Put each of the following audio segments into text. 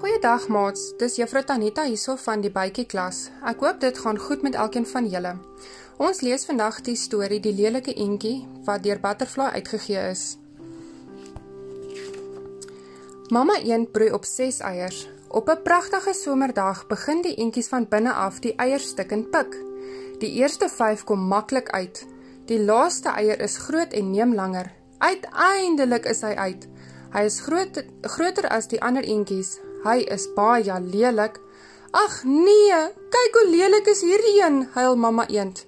Goeiedag maats, dis Juffrou Tanita hierso van die bytjie klas. Ek hoop dit gaan goed met elkeen van julle. Ons lees vandag die storie Die lelike eentjie wat deur Butterfly uitgegee is. Mamma eend broei op 6 eiers. Op 'n pragtige somerdag begin die eentjies van binne af die eierstukken pik. Die eerste 5 kom maklik uit. Die laaste eier is groot en neem langer. Uiteindelik is hy uit. Hy is groot, groter as die ander eentjies. Hy is baie lelik. Ag nee, kyk hoe lelik is hierdie een, huil mamma eend.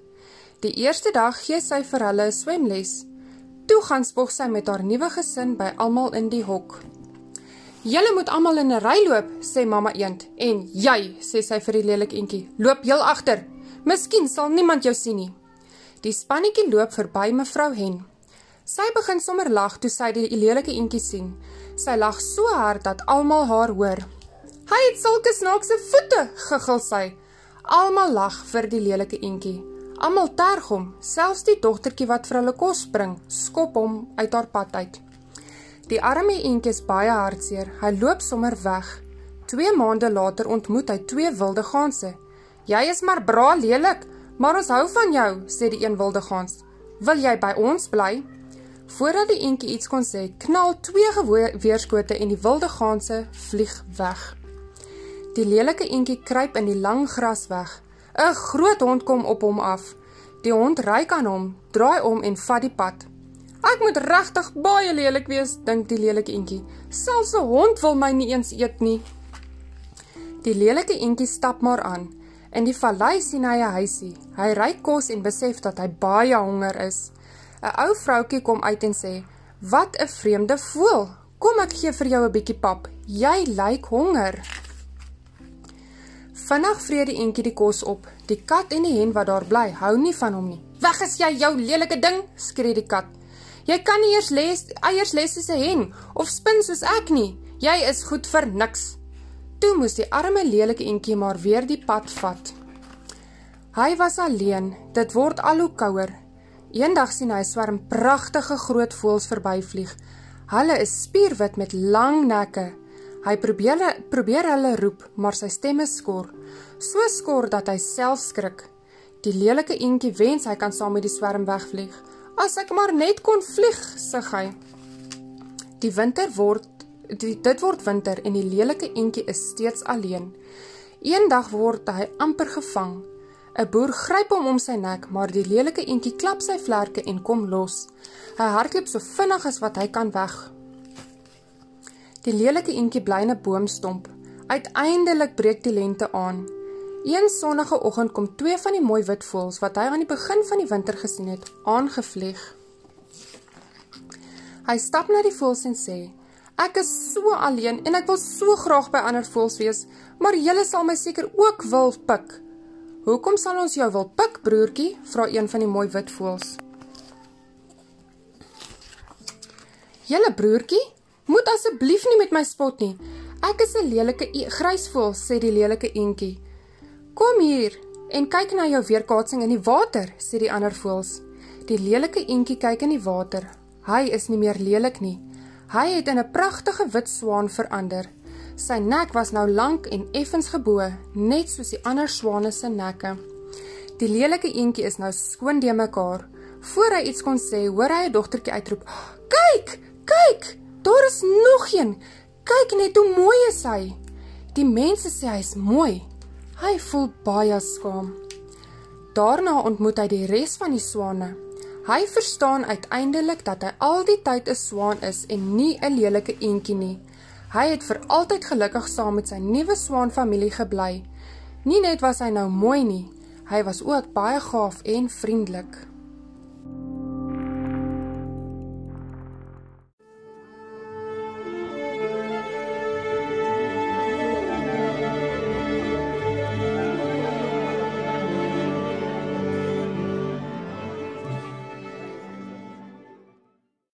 Die eerste dag gee sy vir hulle 'n swemles. Toe gaan spog sy met haar nuwe gesin by almal in die hok. Julle moet almal in 'n ry loop, sê mamma eend. En jy, sê sy vir die lelik eentjie, loop heel agter. Miskien sal niemand jou sien nie. Die spannetjie loop verby mevrou Hen. Sy begin sommer lag toe sy die lelike eentjie sien. Sy lag so hard dat almal haar hoor. Hy het sulke snaakse voete, giggel sy. Almal lag vir die lelike eentjie. Almal terg hom, selfs die dogtertjie wat vir hulle kos bring, skop hom uit haar pad uit. Die arme eentjie is baie hartseer. Hy loop sommer weg. 2 maande later ontmoet hy twee wilde ganse. "Jy is maar bra lelik, maar ons hou van jou," sê die een wilde gans. "Wil jy by ons bly?" Voordat die eentjie iets kon sê, knal twee weerskote en die wilde ganse vlieg weg. Die lelike eentjie kruip in die lang gras weg. 'n Groot hond kom op hom af. Die hond ryk aan hom, draai om en vat die pad. Ek moet regtig baie lelik wees, dink die lelike eentjie. Selfs 'n hond wil my nie eens eet nie. Die lelike eentjie stap maar aan. In die vallei sien hy 'n huisie. Hy ry kos en besef dat hy baie honger is. 'n ou vroutjie kom uit en sê: "Wat 'n vreemde voël. Kom ek gee vir jou 'n bietjie pap. Jy lyk honger." Vinnig vreet die eentjie die kos op. Die kat en die hen wat daar bly, hou nie van hom nie. "Weg is jy, jou lelike ding!" skree die kat. "Jy kan nie eers les eiers les soos 'n hen of spin soos ek nie. Jy is goed vir niks." Toe moes die arme lelike eentjie maar weer die pad vat. Hy was alleen. Dit word al hoe kouer Eendag sien hy 'n swerm pragtige groot voëls verbyvlieg. Hulle is spierwit met lang nekke. Hy probeer probeer hulle roep, maar sy stem is skor. So skor dat hy self skrik. Die lelike eentjie wens hy kan saam met die swerm wegvlieg. As ek maar net kon vlieg, sug hy. Die winter word die, dit word winter en die lelike eentjie is steeds alleen. Eendag word hy amper gevang. 'n Boer gryp hom om sy nek, maar die lelike eentjie klap sy vlerke en kom los. Hy hardloop so vinnig as wat hy kan weg. Die lelike eentjie bly in 'n boomstomp. Uiteindelik breek die lente aan. Een sonnige oggend kom twee van die mooi wit voëls wat hy aan die begin van die winter gesien het, aangevlieg. Hy stap na die voëls en sê: "Ek is so alleen en ek wil so graag by ander voëls wees, maar julle sal my seker ook wil pik." Hoekom sal ons jou wil pik, broertjie? vra een van die mooi wit voëls. Julle broertjie, moet asseblief nie met my spot nie. Ek is 'n lelike e grysvoël, sê die lelike eentjie. Kom hier en kyk na jou weerkaatsing in die water, sê die ander voëls. Die lelike eentjie kyk in die water. Hy is nie meer lelik nie. Hy het in 'n pragtige wit swaan verander. Sy nek was nou lank en effens gebo, net soos die ander swane se nekke. Die lelike eentjie is nou skoon de mekaar. Voor hy iets kon sê, hoor hy 'n dogtertjie uitroep: "Kyk, kyk, daar is nog een. Kyk net hoe mooi is hy." Die mense sê hy is mooi. Hy voel baie skaam. Daarna ontmoet hy die res van die swane. Hy verstaan uiteindelik dat hy al die tyd 'n swaan is en nie 'n lelike eentjie nie. Hy het vir altyd gelukkig saam met sy nuwe swaanfamilie gebly. Nie net was hy nou mooi nie, hy was ook baie gaaf en vriendelik.